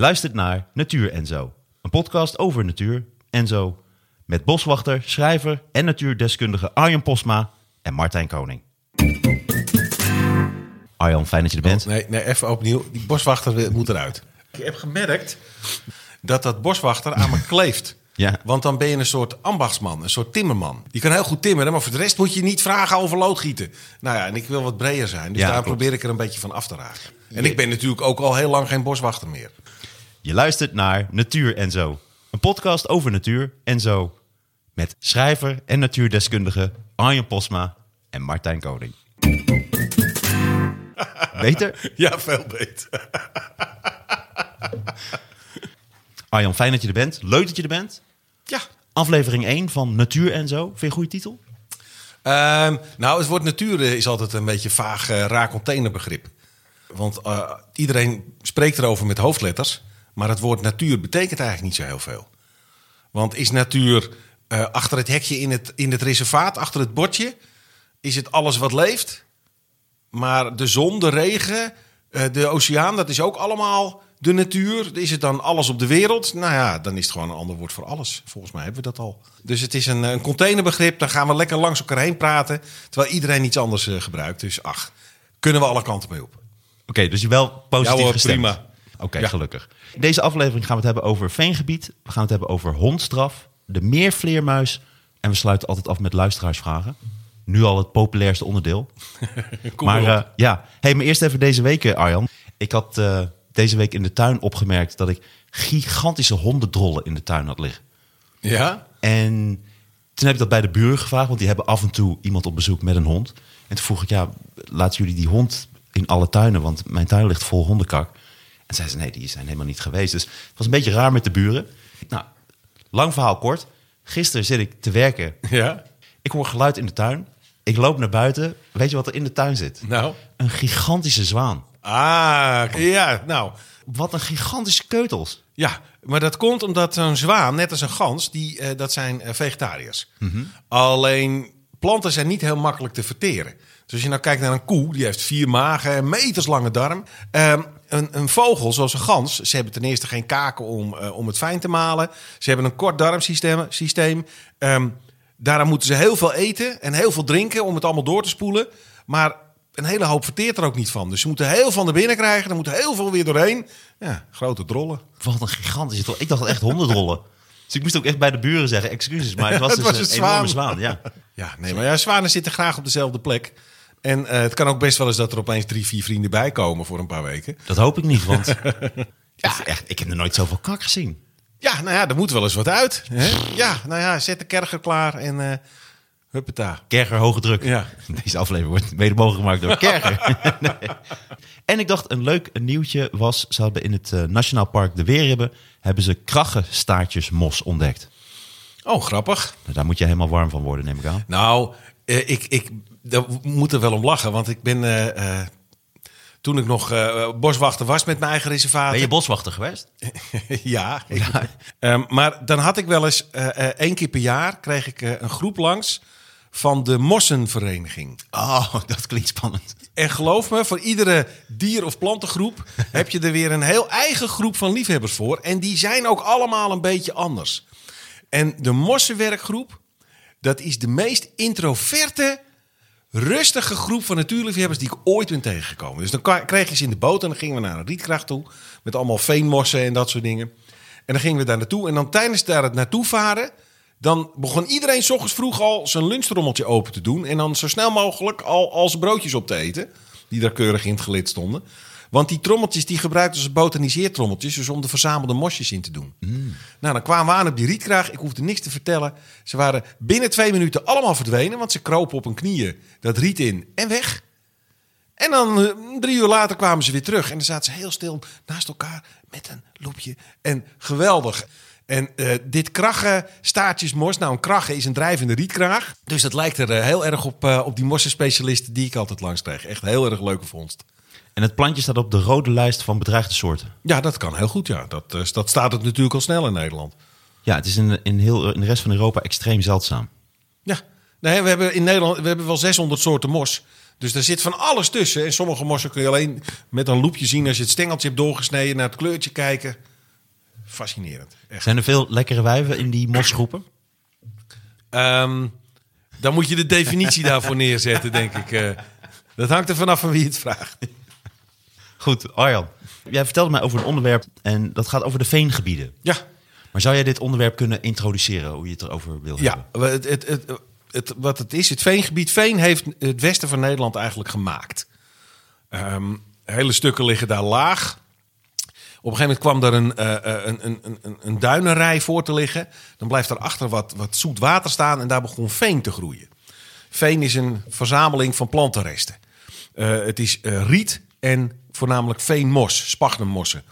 luistert naar Natuur en Zo. Een podcast over natuur en zo. Met boswachter, schrijver en natuurdeskundige Arjan Posma en Martijn Koning. Arjan, fijn dat je er bent. Nee, nee, even opnieuw. Die boswachter moet eruit. Ik heb gemerkt dat dat boswachter aan me kleeft. Ja. Want dan ben je een soort ambachtsman, een soort timmerman. Je kan heel goed timmeren, maar voor de rest moet je niet vragen over loodgieten. Nou ja, en ik wil wat breder zijn. Dus Ja, daar klopt. probeer ik er een beetje van af te raken. En ik ben natuurlijk ook al heel lang geen boswachter meer. Je luistert naar Natuur en Zo. Een podcast over natuur en zo. Met schrijver en natuurdeskundige Arjan Posma en Martijn Koning. Beter? Ja, veel beter. Arjan, fijn dat je er bent. Leuk dat je er bent. Ja. Aflevering 1 van Natuur en Zo. Vind je een goede titel? Ehm, nou, het woord natuur eh, is altijd een beetje vaag, eh, raar containerbegrip. Want eh, iedereen spreekt erover met hoofdletters. Maar het woord natuur betekent eigenlijk niet zo heel veel. Want is natuur eh, achter het hekje in het, in het reservaat, achter het bordje... is het alles wat leeft? Maar de zon, de regen, eh, de oceaan, dat is ook allemaal de natuur. Is het dan alles op de wereld? Nou ja, dan is het gewoon een ander woord voor alles. Volgens mij hebben we dat al. Dus het is een, een containerbegrip. Dan gaan we lekker langs elkaar heen praten. Terwijl iedereen iets anders eh, gebruikt. Dus ach, kunnen we alle kanten mee op. Oké, dus je wel positief Ja hoor, gestemd. prima. Oké, Ja. gelukkig. In deze aflevering gaan we het hebben over veengebied. We gaan het hebben over hondstraf, de meervleermuis. En we sluiten altijd af met luisteraarsvragen. Nu al het populairste onderdeel. Kom maar eh, ja, hey, maar eerst even deze week, eh, Arjan. Ik had eh, deze week in de tuin opgemerkt dat ik gigantische hondendrollen in de tuin had liggen. ja? En toen heb ik dat bij de buren gevraagd, want die hebben af en toe iemand op bezoek met een hond. En toen vroeg ik, ja, laten jullie die hond in alle tuinen, want mijn tuin ligt vol hondenkak. En zeiden ze, nee, die zijn helemaal niet geweest. Dus het was een beetje raar met de buren. Nou, lang verhaal kort. Gisteren zit ik te werken. Ja? Ik hoor geluid in de tuin. Ik loop naar buiten. Weet je wat er in de tuin zit? Nou? Een gigantische zwaan. Ah, ja, nou... Wat een gigantische keutels. Ja, maar dat komt omdat zo'n zwaan, net als een gans, die, eh, dat zijn eh, vegetariërs. Alleen planten zijn niet heel makkelijk te verteren. Dus als je nou kijkt naar een koe, die heeft vier magen, meterslange darm. Ehm, een, een vogel, zoals een gans, ze hebben ten eerste geen kaken om, eh, om het fijn te malen. Ze hebben een kort darmsysteem. Systeem. Ehm, daarom moeten ze heel veel eten en heel veel drinken om het allemaal door te spoelen. Maar een hele hoop verteert er ook niet van. Dus ze moeten heel veel naar binnen krijgen. Er moet heel veel weer doorheen. Ja, grote drollen. Wat een gigantische drol. Ik dacht echt hondendrollen. Dus ik moest ook echt bij de buren zeggen, excuses, maar het was, Het dus was een, een enorme zwaan. Ja. Ja, nee, maar ja, zwanen zitten graag op dezelfde plek. En eh, het kan ook best wel eens dat er opeens drie, vier vrienden bij komen voor een paar weken. Dat hoop ik niet, want ja, echt, ik heb er nooit zoveel kak gezien. Ja, nou ja, er moet wel eens wat uit. Hè? Ja, nou ja, zet de kerker klaar en eh huppeta. Kerger, hoge druk. Ja. Deze aflevering wordt mede mogelijk gemaakt door Kerger. Nee. En ik dacht, een leuk nieuwtje was, ze hebben in het eh, Nationaal Park de Weerribben, hebben ze kraggenstaartjesmos ontdekt. Oh, grappig. Nou, daar moet je helemaal warm van worden, neem ik aan. Nou, ik, ik daar moet er wel om lachen, want ik ben... eh, eh, toen ik nog eh, boswachter was met mijn eigen reservaat. Ben je boswachter geweest? ja. Ehm, maar dan had ik wel eens eh, één keer per jaar kreeg ik een groep langs van de Mossenvereniging. Oh, dat klinkt spannend. En geloof me, voor iedere dier- of plantengroep heb je er weer een heel eigen groep van liefhebbers voor. En die zijn ook allemaal een beetje anders. En de Mossenwerkgroep, dat is de meest introverte, rustige groep van natuurliefhebbers die ik ooit ben tegengekomen. Dus dan kreeg je ze in de boot en dan gingen we naar een rietkracht toe. Met allemaal veenmossen en dat soort dingen. En dan gingen we daar naartoe. En dan tijdens daar het naartoe varen, dan begon iedereen 's ochtends vroeg al zijn lunchtrommeltje open te doen. En dan zo snel mogelijk al, al zijn broodjes op te eten. Die daar keurig in het gelid stonden. Want die trommeltjes die gebruikten ze botaniseertrommeltjes. Dus om de verzamelde mosjes in te doen. Nou, dan kwamen we aan op die rietkraag. Ik hoefde niks te vertellen. Ze waren binnen twee minuten allemaal verdwenen. Want ze kropen op hun knieën dat riet in en weg. En dan eh, drie uur later kwamen ze weer terug. En dan zaten ze heel stil naast elkaar met een loepje. En geweldig. En eh, dit kraggen staartjesmos. Nou, een kraggen is een drijvende rietkraag. Dus dat lijkt er eh, heel erg op, op die mossenspecialisten die ik altijd langs kreeg. Echt heel erg leuke vondst. En het plantje staat op de rode lijst van bedreigde soorten. Ja, dat kan heel goed. Ja. Dat, eh, dat staat het natuurlijk al snel in Nederland. Ja, het is in, in, heel, in de rest van Europa extreem zeldzaam. Ja, nee, we hebben in Nederland we hebben wel 600 soorten mos. Dus er zit van alles tussen. En sommige mossen kun je alleen met een loepje zien als je het stengeltje hebt doorgesneden, naar het kleurtje kijken. fascinerend. Echt. Zijn er veel lekkere wijven in die mosgroepen? Ehm, dan moet je de definitie daarvoor neerzetten, denk ik. Eh, dat hangt er vanaf van wie het vraagt. Goed, Arjan. Jij vertelde mij over een onderwerp en dat gaat over de veengebieden. Ja, Maar zou jij dit onderwerp kunnen introduceren, hoe je het erover wil hebben? ja het, het, het, het- wat het is, het veengebied. Veen heeft het westen van Nederland eigenlijk gemaakt. Ehm, hele stukken liggen daar laag. Op een gegeven moment kwam er een, eh, een, een, een, een, duinenrij voor te liggen. Dan blijft erachter wat, wat zoet water staan en daar begon veen te groeien. Veen is een verzameling van plantenresten. Eh, het is riet en voornamelijk veenmos, spagnemmossen.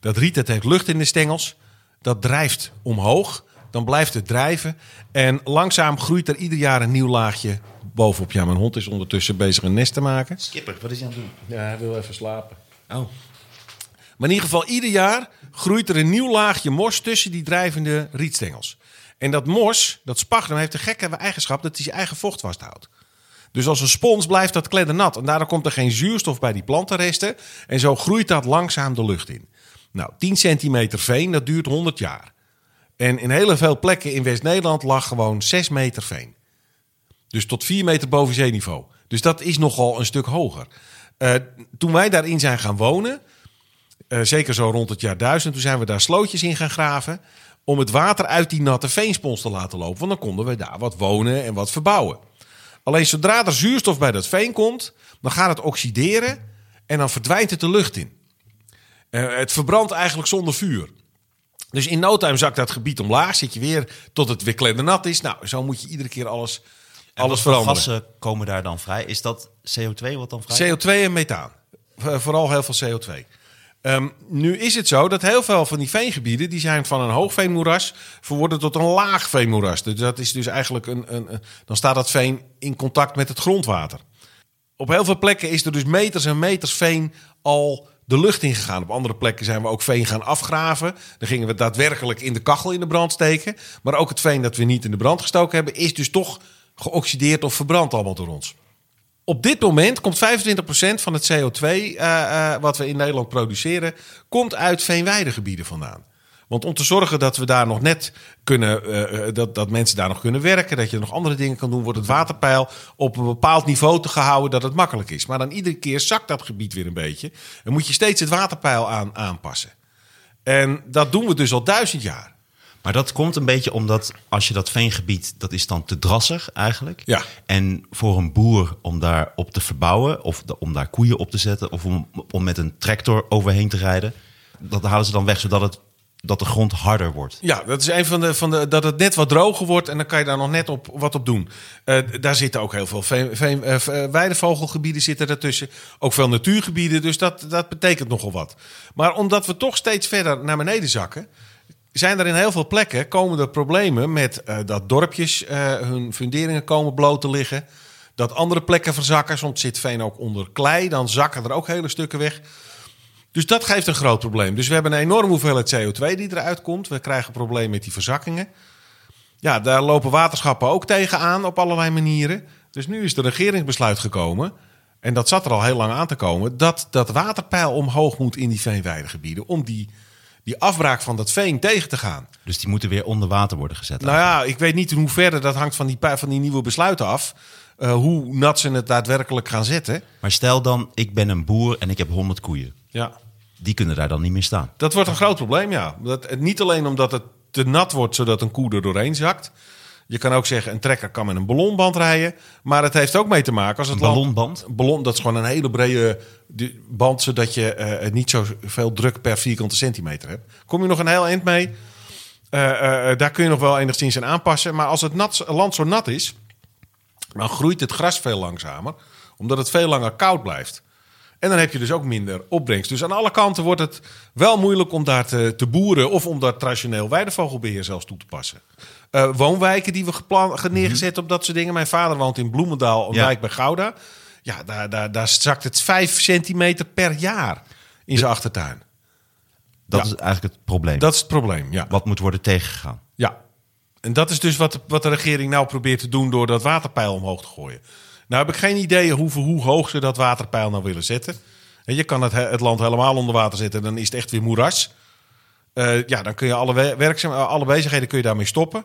Dat riet dat heeft lucht in de stengels. Dat drijft omhoog. Dan blijft het drijven. En langzaam groeit er ieder jaar een nieuw laagje bovenop. Ja, mijn hond is ondertussen bezig een nest te maken. Skipper, wat is hij aan het doen? Ja, hij wil even slapen. Oh. Maar in ieder geval, ieder jaar groeit er een nieuw laagje mos tussen die drijvende rietstengels. En dat mos, dat spagnem, heeft de gekke eigenschap dat hij zijn eigen vocht vasthoudt. Dus als een spons blijft dat kleddernat. En daardoor komt er geen zuurstof bij die plantenresten. En zo groeit dat langzaam de lucht in. Nou, 10 centimeter veen, dat duurt 100 jaar. En in heel veel plekken in West-Nederland lag gewoon 6 meter veen. Dus tot 4 meter boven zeeniveau. Dus dat is nogal een stuk hoger. Eh, toen wij daarin zijn gaan wonen, eh, zeker zo rond het jaar 1000, toen zijn we daar slootjes in gaan graven. Om het water uit die natte veenspons te laten lopen. Want dan konden we daar wat wonen en wat verbouwen. Alleen zodra er zuurstof bij dat veen komt, dan gaat het oxideren en dan verdwijnt het de lucht in. Eh, het verbrandt eigenlijk zonder vuur. Dus in no time zakt dat gebied omlaag, zit je weer tot het weer klendernat is. Nou, zo moet je iedere keer alles, alles Wat voor veranderen. gassen komen daar dan vrij? Is dat CO2 wat dan vrij CO2 en methaan. Vooral heel veel CO2. Ehm, nu is het zo dat heel veel van die veengebieden... die zijn van een hoog veenmoeras verworden tot een laag veenmoeras. Dus dat is dus eigenlijk een, een, een- Dan staat dat veen in contact met het grondwater. Op heel veel plekken is er dus meters en meters veen al de lucht ingegaan. Op andere plekken zijn we ook veen gaan afgraven. Dan gingen we daadwerkelijk in de kachel in de brand steken. Maar ook het veen dat we niet in de brand gestoken hebben... is dus toch geoxideerd of verbrand allemaal door ons. Op dit moment komt 25% van het CO2 eh, eh, wat we in Nederland produceren, komt uit veenweidegebieden vandaan. Want om te zorgen dat we daar nog net kunnen, eh, dat, dat mensen daar nog kunnen werken, dat je nog andere dingen kan doen, wordt het waterpeil op een bepaald niveau te gehouden dat het makkelijk is. Maar dan iedere keer zakt dat gebied weer een beetje. En moet je steeds het waterpeil aan, aanpassen. En dat doen we dus al duizend jaar. Maar dat komt een beetje omdat als je dat veengebied, dat is dan te drassig eigenlijk. Ja. En voor een boer om daar op te verbouwen, of de- om daar koeien op te zetten, of om, om met een tractor overheen te rijden, dat halen ze dan weg zodat het, dat de grond harder wordt. Ja, dat is een van de, van de. dat het net wat droger wordt en dan kan je daar nog net op wat op doen. Eh, daar zitten ook heel veel veen, veen, eh, eh, weidevogelgebieden zitten ertussen. Ook veel natuurgebieden, dus dat, dat betekent nogal wat. Maar omdat we toch steeds verder naar beneden zakken. Zijn er in heel veel plekken komen er problemen met eh, dat dorpjes eh, hun funderingen komen bloot te liggen. Dat andere plekken verzakken. Soms zit veen ook onder klei. Dan zakken er ook hele stukken weg. Dus dat geeft een groot probleem. Dus we hebben een enorme hoeveelheid CO2 die eruit komt. We krijgen problemen met die verzakkingen. Ja, daar lopen waterschappen ook tegenaan op allerlei manieren. Dus nu is een regeringsbesluit gekomen. En dat zat er al heel lang aan te komen. Dat dat waterpeil omhoog moet in die veenweidegebieden. Om die, die afbraak van dat veen tegen te gaan. Dus die moeten weer onder water worden gezet. Nou ja, ik weet niet in hoeverre dat hangt van die, van die nieuwe besluiten af. eh, hoe nat ze het daadwerkelijk gaan zetten. Maar stel dan, ik ben een boer en ik heb 100 koeien. Ja. Die kunnen daar dan niet meer staan. Dat wordt een groot probleem, ja. Dat, niet alleen omdat het te nat wordt zodat een koe er doorheen zakt. Je kan ook zeggen, een trekker kan met een ballonband rijden. Maar het heeft ook mee te maken als het Een ballonband? Ballon, dat is gewoon een hele brede band, zodat je eh, niet zo veel druk per vierkante centimeter hebt. Kom je nog een heel eind mee? Eh, eh, daar kun je nog wel enigszins aan aanpassen. Maar als het nat, land zo nat is, dan groeit het gras veel langzamer. Omdat het veel langer koud blijft. En dan heb je dus ook minder opbrengst. Dus aan alle kanten wordt het wel moeilijk om daar te, te boeren... of om daar traditioneel weidevogelbeheer zelfs toe te passen. Eh, woonwijken die we geplan, ge- neergezet op dat soort dingen. Mijn vader woont in Bloemendaal, een Ja. wijk bij Gouda. Ja, daar, daar, daar zakt het 5 centimeter per jaar in zijn achtertuin. Dat Ja. is eigenlijk het probleem. Dat is het probleem, ja. Wat moet worden tegengegaan. Ja, en dat is dus wat de, wat de regering nou probeert te doen door dat waterpeil omhoog te gooien. Nou heb ik geen idee hoe, hoe hoog ze dat waterpeil nou willen zetten. En je kan het, he- het land helemaal onder water zetten, dan is het echt weer moeras. Eh, ja, dan kun je alle, we- werkzaam, alle bezigheden kun je daarmee stoppen.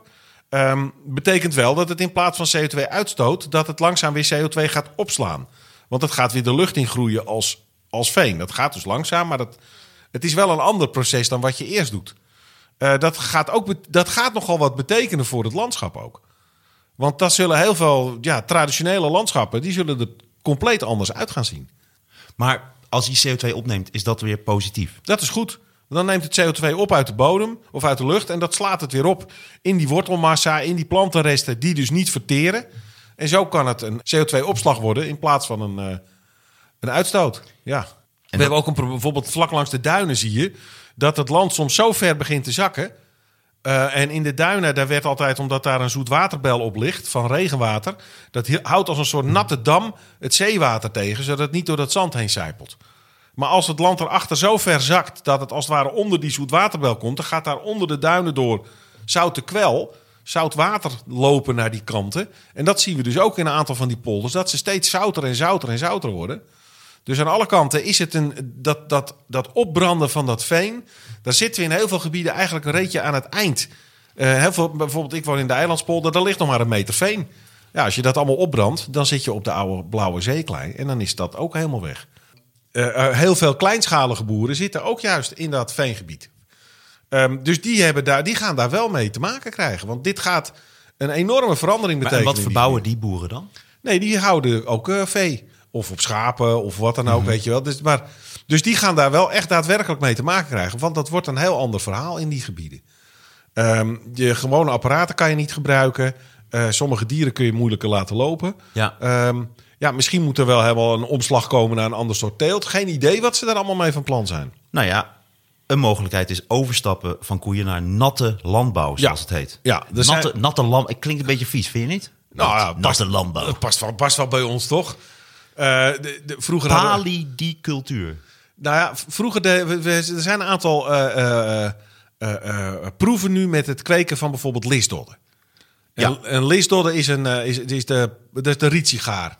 Ehm, betekent wel dat het in plaats van CO2 uitstoot, dat het langzaam weer CO2 gaat opslaan. Want het gaat weer de lucht in groeien als, als veen. Dat gaat dus langzaam, maar dat, het is wel een ander proces dan wat je eerst doet. Eh, dat, gaat ook, dat gaat nogal wat betekenen voor het landschap ook. Want dat zullen heel veel ja, traditionele landschappen, die zullen er compleet anders uit gaan zien. Maar als hij CO2 opneemt, is dat weer positief. Dat is goed. Dan neemt het CO2 op uit de bodem of uit de lucht en dat slaat het weer op in die wortelmassa, in die plantenresten die dus niet verteren. En zo kan het een CO2-opslag worden in plaats van een, eh, een uitstoot. Ja. We hebben ook een bijvoorbeeld vlak langs de duinen zie je dat het land soms zo ver begint te zakken. Eh, en in de duinen, daar werd altijd, omdat daar een zoetwaterbel op ligt van regenwater, dat houdt als een soort natte dam het zeewater tegen, zodat het niet door dat zand heen sijpelt. Maar als het land erachter zo ver zakt dat het als het ware onder die zoetwaterbel komt, dan gaat daar onder de duinen door zoute kwel, zout water lopen naar die kanten. En dat zien we dus ook in een aantal van die polders, dat ze steeds zouter en zouter en zouter worden. Dus aan alle kanten is het een, dat, dat, dat opbranden van dat veen. Daar zitten we in heel veel gebieden eigenlijk een reetje aan het eind. Eh, heel veel, bijvoorbeeld, ik woon in de Eilandspolder, daar ligt nog maar een meter veen. Ja, als je dat allemaal opbrandt, dan zit je op de oude blauwe zeeklei. En dan is dat ook helemaal weg. Eh, eh, heel veel kleinschalige boeren zitten ook juist in dat veengebied. Ehm, dus die, hebben daar, die gaan daar wel mee te maken krijgen. Want dit gaat een enorme verandering Maar betekenen. en wat die verbouwen die boeren dan? Nee, die houden ook eh, vee. Of op schapen of wat dan Mhm. ook, weet je wel. Dus, maar, dus die gaan daar wel echt daadwerkelijk mee te maken krijgen. Want dat wordt een heel ander verhaal in die gebieden. Ehm je gewone apparaten kan je niet gebruiken. Sommige dieren kun je moeilijker laten lopen. Ja. Ehm, ja, misschien moet er wel helemaal een omslag komen naar een ander soort teelt. Geen idee wat ze daar allemaal mee van plan zijn. Nou ja, een mogelijkheid is overstappen van koeien naar natte landbouw, zoals Ja. het heet. Ja, zijn- natte, natte land. Het klinkt een beetje vies, vind je niet? Nou ja, past- natte landbouw. Past wel, past wel bij ons, toch? Eh, de, de, vroeger hadden we- Palidicultuur. Nou ja, vroeger de, er zijn een aantal eh, eh, proeven nu met het kweken van bijvoorbeeld lisdodden. En, Ja. en lisdodden is, een, is, is de, dat is de rietsigaar.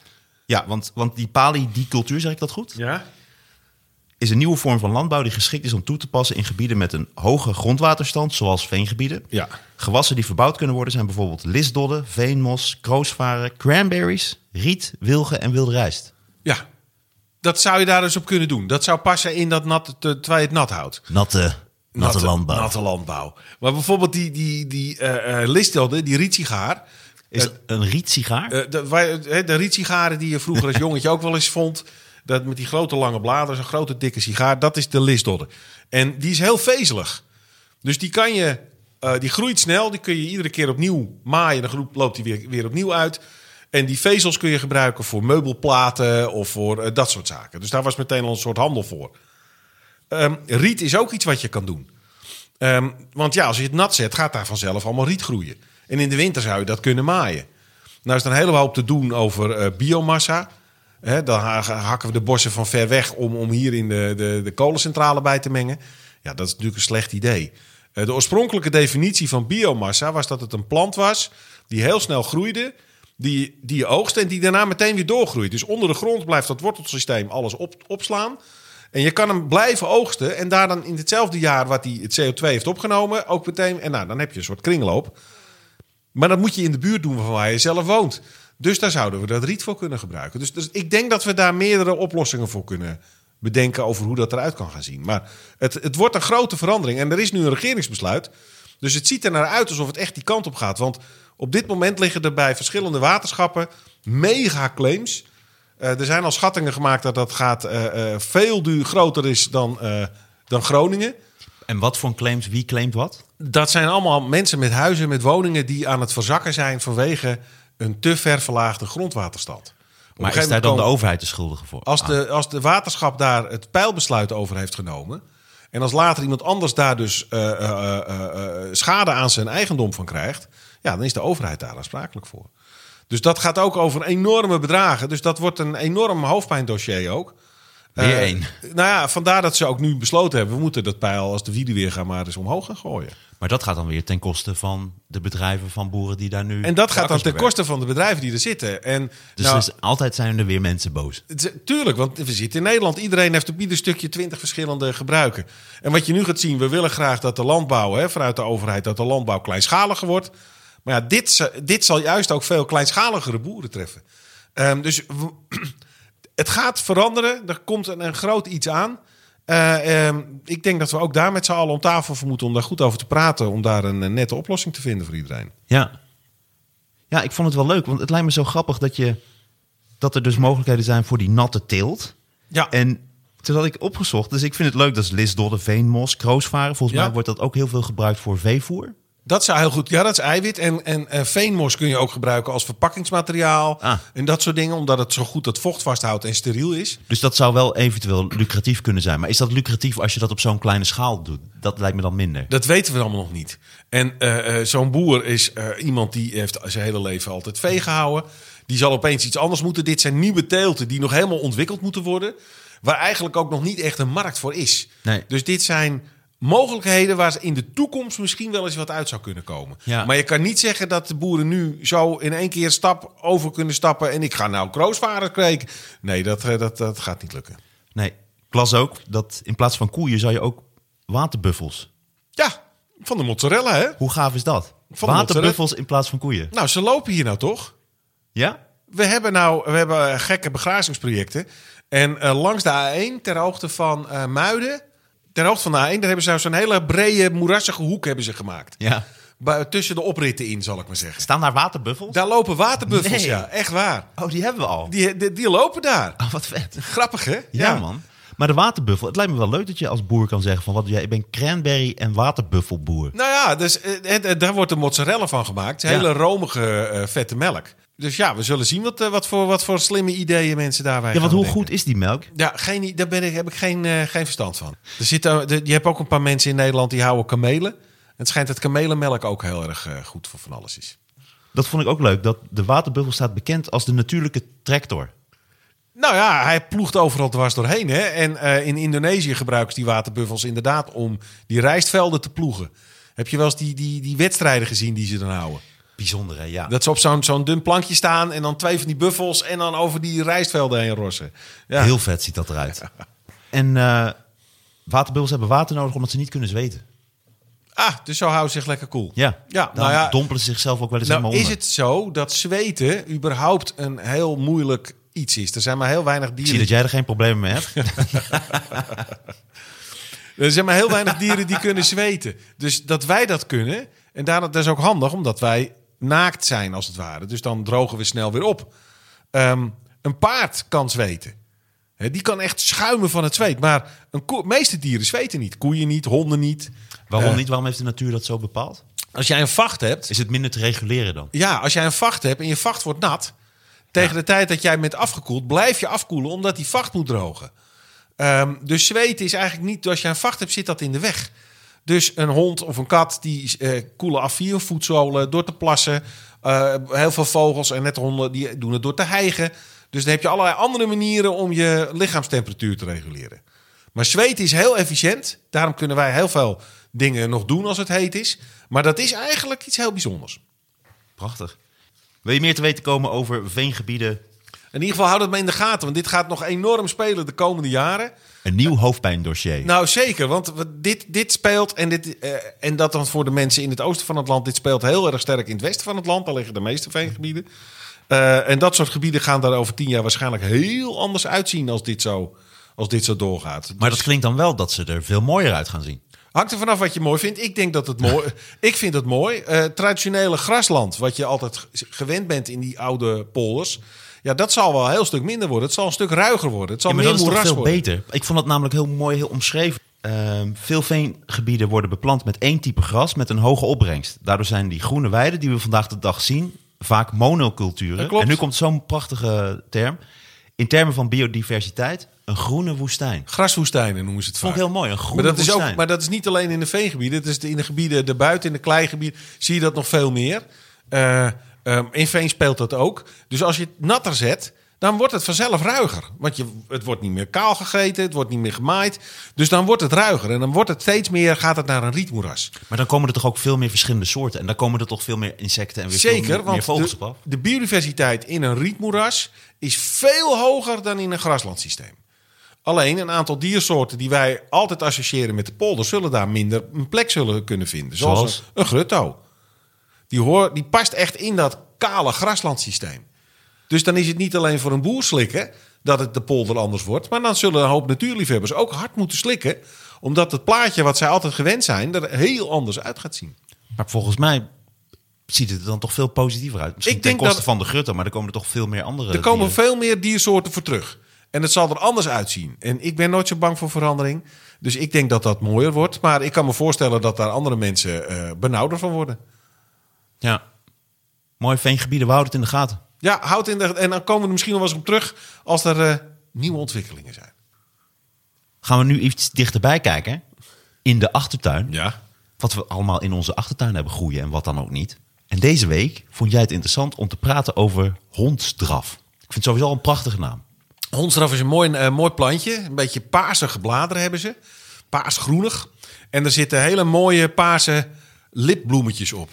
Ja, want, want die palidicultuur, zeg ik dat goed? Ja? Is een nieuwe vorm van landbouw die geschikt is om toe te passen in gebieden met een hoge grondwaterstand, zoals veengebieden. Ja. Gewassen die verbouwd kunnen worden zijn bijvoorbeeld lisdodden, veenmos, kroosvaren, cranberries, riet, wilgen en wilde rijst. Ja. Dat zou je daar dus op kunnen doen. Dat zou passen in dat nat, te- terwijl je het nat houdt. Natte, natte, landbouw. Natte landbouw. Maar bijvoorbeeld die, die, die lisdodden, die rietsigaar. Is het een rietsigaar? Eh, de, wij- hè, de rietsigaren die je vroeger als jongetje ook wel eens vond. Dat met die grote lange bladeren, zo'n grote dikke sigaar. Dat is de lisdodder. En die is heel vezelig. Dus die kan je, eh, die groeit snel. Die kun je iedere keer opnieuw maaien. Dan groep- loopt die weer, weer opnieuw uit. En die vezels kun je gebruiken voor meubelplaten of voor eh, dat soort zaken. Dus daar was meteen al een soort handel voor. Ehm, riet is ook iets wat je kan doen. Ehm, want ja, als je het nat zet, gaat daar vanzelf allemaal riet groeien. En in de winter zou je dat kunnen maaien. Nou is er een hele hoop te doen over eh, biomassa. Dan ha- hakken we de bossen van ver weg om, om hier in de, de, de kolencentrale bij te mengen. Ja, dat is natuurlijk een slecht idee. Eh, de oorspronkelijke definitie van biomassa was dat het een plant was die heel snel groeide, die, die je oogst en die daarna meteen weer doorgroeit. Dus onder de grond blijft dat wortelsysteem alles op, opslaan. En je kan hem blijven oogsten en daar dan in hetzelfde jaar wat hij het CO2 heeft opgenomen, ook meteen. En nou, dan heb je een soort kringloop. Maar dat moet je in de buurt doen van waar je zelf woont. Dus daar zouden we dat riet voor kunnen gebruiken. Dus, dus ik denk dat we daar meerdere oplossingen voor kunnen bedenken over hoe dat eruit kan gaan zien. Maar het, het wordt een grote verandering. En er is nu een regeringsbesluit. Dus het ziet er naar uit alsof het echt die kant op gaat. Want op dit moment liggen er bij verschillende waterschappen mega claims. Eh, er zijn al schattingen gemaakt dat dat gaat eh, eh, veel duur groter is dan, dan Groningen. En wat voor claims, wie claimt wat? Dat zijn allemaal mensen met huizen, met woningen die aan het verzakken zijn vanwege een te ver verlaagde grondwaterstand. Op Maar is daar dan de overheid de schuldige voor? als Ah. de, als de waterschap daar het pijlbesluit over heeft genomen. En als later iemand anders daar dus eh, eh, eh, schade aan zijn eigendom van krijgt. Ja, dan is de overheid daar aansprakelijk voor. Dus dat gaat ook over enorme bedragen. Dus dat wordt een enorm hoofdpijndossier ook. Weer Eh, één. Nou ja, vandaar dat ze ook nu besloten hebben... we moeten dat pijl als de wieden weer gaan maar eens omhoog gaan gooien. Maar dat gaat dan weer ten koste van de bedrijven van boeren die daar nu. En dat gaat dan ten koste van de bedrijven die er zitten. En Dus nou, altijd zijn er weer mensen boos. Tuurlijk, want we zitten in Nederland. Iedereen heeft op ieder stukje twintig verschillende gebruiken. En wat je nu gaat zien, we willen graag dat de landbouw, hè, vanuit de overheid, dat de landbouw kleinschaliger wordt. Maar ja, dit, dit zal juist ook veel kleinschaligere boeren treffen. Ehm, dus we- het gaat veranderen. Er komt een, een groot iets aan. Eh, ehm, ik denk dat we ook daar met z'n allen om tafel voor moeten om daar goed over te praten. Om daar een, nette oplossing te vinden voor iedereen. Ja. Ja, ik vond het wel leuk, want het lijkt me zo grappig dat, je, dat er dus mogelijkheden zijn voor die natte teelt. Ja, En toen had ik opgezocht, dus ik vind het leuk dat is lisdodde, veenmos, kroosvaren. Volgens Ja. mij wordt dat ook heel veel gebruikt voor veevoer. Dat zou heel goed. Ja, dat is eiwit. En, en, en veenmos kun je ook gebruiken als verpakkingsmateriaal. Ah. En dat soort dingen, omdat het zo goed dat vocht vasthoudt en steriel is. Dus dat zou wel eventueel lucratief kunnen zijn. Maar is dat lucratief als je dat op zo'n kleine schaal doet? Dat lijkt me dan minder. Dat weten we allemaal nog niet. En eh, eh, zo'n boer is eh, iemand die heeft zijn hele leven altijd vee gehouden. Die zal opeens iets anders moeten. Dit zijn nieuwe teelten die nog helemaal ontwikkeld moeten worden. Waar eigenlijk ook nog niet echt een markt voor is. Nee. Dus dit zijn mogelijkheden waar in de toekomst misschien wel eens wat uit zou kunnen komen. Ja. Maar je kan niet zeggen dat de boeren nu zo in één keer stap over kunnen stappen. En ik ga nou kroosvaren kweken. Nee, dat, eh, dat, dat gaat niet lukken. Nee, ik las ook dat in plaats van koeien zou je ook waterbuffels. Ja, van de mozzarella hè. Hoe gaaf is dat? Van waterbuffels in plaats van koeien. Nou, ze lopen hier nou toch? Ja? We hebben nou we hebben eh, gekke begrazingsprojecten. En eh, langs de A1, ter hoogte van Muiden, ter hoogte van de A1, daar hebben ze nou zo'n hele brede, moerassige hoek hebben ze gemaakt. Ja. Tussen de opritten in, zal ik maar zeggen. Staan daar waterbuffels? Daar lopen waterbuffels, Nee. ja, echt waar. Oh, die hebben we al. Die, die, die lopen daar. Oh, wat vet. Grappig, hè? Ja, man. Maar de waterbuffel, het lijkt me wel leuk dat je als boer kan zeggen van wat jij? Ik ben cranberry en waterbuffelboer. Nou ja, dus, eh, het- daar wordt de mozzarella van gemaakt. Ja. Hele romige, eh, vette melk. Dus ja, we zullen zien wat, eh, wat, voor, wat voor slimme ideeën mensen daarbij Ja, want hoe denken. goed is die melk? Ja, geen, daar ben ik, heb ik geen, eh, geen verstand van. Er zitten, je hebt ook een paar mensen in Nederland die houden kamelen. Het schijnt dat kamelenmelk ook heel erg eh, goed voor van alles is. Dat vond ik ook leuk. Dat de waterbuffel staat bekend als de natuurlijke tractor. Nou ja, hij ploegt overal dwars doorheen. Hè? En in Indonesië gebruiken ze die waterbuffels inderdaad om die rijstvelden te ploegen. Heb je wel eens die, die, die wedstrijden gezien die ze dan houden? Bijzonder, hè? Ja. Dat ze op zo'n zo'n dun plankje staan en dan twee van die buffels en dan over die rijstvelden heen rossen. Ja. Heel vet ziet dat eruit. En waterbuffels hebben water nodig omdat ze niet kunnen zweten. Ah, dus zo houden ze zich lekker koel. Ja, Ja, dan nou ja, dompelen ze zichzelf ook wel eens Nou, helemaal is het zo dat zweten überhaupt een heel moeilijk iets is? Er zijn maar heel weinig Ik zie dieren. dat jij er geen problemen mee hebt. Er zijn maar heel weinig dieren die kunnen zweten. Dus dat wij dat kunnen, en daar, dat is ook handig, omdat wij naakt zijn als het ware. Dus dan drogen we snel weer op. Ehm, een paard kan zweten. Die kan echt schuimen van het zweet. Maar een meeste dieren zweten niet. Koeien niet, honden niet. Waarom Eh, niet? Waarom heeft de natuur dat zo bepaald? Als jij een vacht hebt, Is het minder te reguleren dan? Ja, als jij een vacht hebt en je vacht wordt nat... tegen de tijd dat jij bent afgekoeld, blijf je afkoelen... omdat die vacht moet drogen. Ehm, dus zweten is eigenlijk niet... Als je een vacht hebt, zit dat in de weg. Dus een hond of een kat, die eh, koelen af via hun voetzolen... door te plassen. Eh, heel veel vogels en net honden, die doen het door te hijgen. Dus dan heb je allerlei andere manieren... om je lichaamstemperatuur te reguleren. Maar zweten is heel efficiënt. Daarom kunnen wij heel veel dingen nog doen als het heet is. Maar dat is eigenlijk iets heel bijzonders. Prachtig. Wil je meer te weten komen over veengebieden? In ieder geval houd het maar in de gaten, want dit gaat nog enorm spelen de komende jaren. Een nieuw hoofdpijndossier. Nou, zeker, want dit, dit speelt en, dit, eh, en dat dan voor de mensen in het oosten van het land. Dit speelt heel erg sterk in het westen van het land. Daar liggen de meeste veengebieden. Eh, en dat soort gebieden gaan daar over tien jaar waarschijnlijk heel anders uitzien als dit zo, als dit zo doorgaat. maar dat klinkt dan wel dat ze er veel mooier uit gaan zien. Hangt er vanaf wat je mooi vindt. Ik denk dat het mooi. ik vind het mooi. Eh, traditionele grasland, wat je altijd gewend bent in die oude polders. Ja, dat zal wel een heel stuk minder worden. Het zal een stuk ruiger worden. Het zal Ja, meer dat is moeras veel worden. beter. Ik vond het namelijk heel mooi, heel omschreven. Ehm, veel veengebieden worden beplant met één type gras met een hoge opbrengst. Daardoor zijn die groene weiden die we vandaag de dag zien vaak monoculturen. Dat. En nu komt zo'n prachtige term. In termen van biodiversiteit, een groene woestijn. Graswoestijnen noemen ze het Vond vaak. ik heel mooi, een groene Maar dat, is woestijn. ook, maar dat is niet alleen in de veengebieden. Het is in de gebieden erbuiten, in de kleigebieden, zie je dat nog veel meer. Eh, ehm, in veen speelt dat ook. Dus als je het natter zet, dan wordt het vanzelf ruiger. Want je, het wordt niet meer kaal gegeten, het wordt niet meer gemaaid. Dus dan wordt het ruiger en dan wordt het steeds meer, gaat het naar een rietmoeras. Maar dan komen er toch ook veel meer verschillende soorten. En dan komen er toch veel meer insecten en weer veel Zeker, meer, meer want vogels de, op af. de biodiversiteit in een rietmoeras is veel hoger dan in een graslandsysteem. Alleen een aantal diersoorten die wij altijd associëren met de polder... zullen daar minder een plek zullen kunnen vinden. Zoals, Zoals? Een grutto. Die, hoor, die past echt in dat kale graslandsysteem. Dus dan is het niet alleen voor een boer slikken dat het de polder anders wordt... maar dan zullen een hoop natuurliefhebbers ook hard moeten slikken... omdat het plaatje wat zij altijd gewend zijn er heel anders uit gaat zien. Maar volgens mij ziet het er dan toch veel positiever uit. Misschien Ik ten denk koste dat- van de grutto, maar er komen er toch veel meer andere Er komen dieren. veel meer diersoorten voor terug. En het zal er anders uitzien. En ik ben nooit zo bang voor verandering. Dus ik denk dat dat mooier wordt. Maar ik kan me voorstellen dat daar andere mensen eh benauwder van worden. Ja. Mooi veengebieden, we houden het in de gaten. Ja, houd in de. En dan komen we er misschien nog wel eens op terug als er eh, nieuwe ontwikkelingen zijn. Gaan we nu iets dichterbij kijken. In de achtertuin. Ja. Wat we allemaal in onze achtertuin hebben groeien en wat dan ook niet. En deze week vond jij het interessant om te praten over hondsdraf. Ik vind het sowieso al een prachtige naam. Hondsdraf is een mooi, eh, mooi plantje. Een beetje paarsige bladeren hebben ze. Paarsgroenig. En er zitten hele mooie paarse lipbloemetjes op.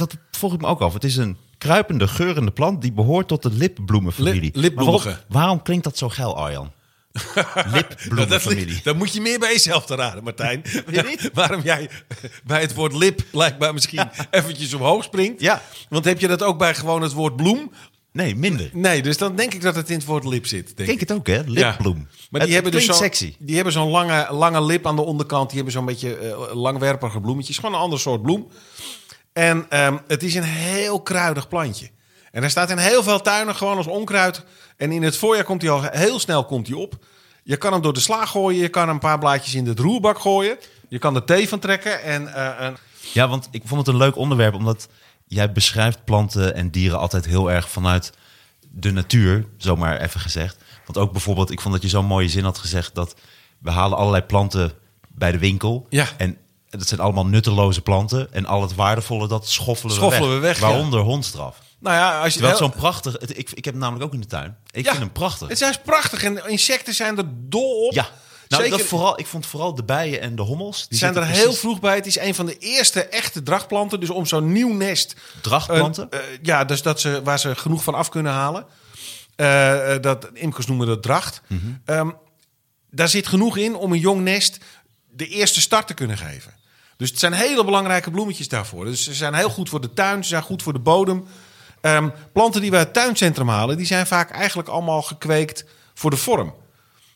Dat vroeg ik me ook af. Het is een kruipende, geurende plant die behoort tot de lipbloemenfamilie. Lip- lipbloemige. Maar Waarom, waarom klinkt dat zo geil, Arjan? Lipbloemenfamilie. Dat moet je meer bij jezelf te raden, Martijn. je niet? Waarom jij bij het woord lip blijkbaar misschien eventjes omhoog springt. Ja. Want heb je dat ook bij gewoon het woord bloem? Nee, minder. Nee, dus dan denk ik dat het in het woord lip zit. Denk Denk ik. het ook, hè? Lipbloem. Ja. Maar Het die hebben dus sexy. Die hebben zo'n lange, lange lip aan de onderkant. Die hebben zo'n beetje eh, langwerpige bloemetjes. Gewoon een ander soort bloem. En ehm, het is een heel kruidig plantje. En hij staat in heel veel tuinen gewoon als onkruid. En in het voorjaar komt hij al heel snel komt hij op. Je kan hem door de sla gooien. Je kan een paar blaadjes in de roerbak gooien. Je kan er thee van trekken. En, eh, en Ja, want ik vond het een leuk onderwerp, omdat jij beschrijft planten en dieren altijd heel erg vanuit de natuur, zomaar even gezegd. Want ook bijvoorbeeld, ik vond dat je zo'n mooie zin had gezegd dat we halen allerlei planten bij de winkel. Ja. En dat zijn allemaal nutteloze planten. En al het waardevolle, dat schoffelen, Schoffelen we we weg. ja. Waaronder hondstraf. nou ja, als je heel- zo'n prachtig... het- ik, ik heb hem namelijk ook in de tuin. Ik Ja, vind hem prachtig. Het is prachtig. En insecten zijn er dol op. Ja. Nou, Zeker- dat vooral, ik vond vooral de bijen en de hommels. Die zijn er heel vroeg bij. Het is een van de eerste echte drachtplanten. Dus om zo'n nieuw nest. Drachtplanten? eh, ja, dus dat ze, waar ze genoeg van af kunnen halen. Eh, eh, dat, imkers noemen dat dracht. Mhm. Ehm, daar zit genoeg in om een jong nest de eerste start te kunnen geven. Dus het zijn hele belangrijke bloemetjes daarvoor. Dus ze zijn heel goed voor de tuin, ze zijn goed voor de bodem. Ehm, planten die we uit het tuincentrum halen, die zijn vaak eigenlijk allemaal gekweekt voor de vorm.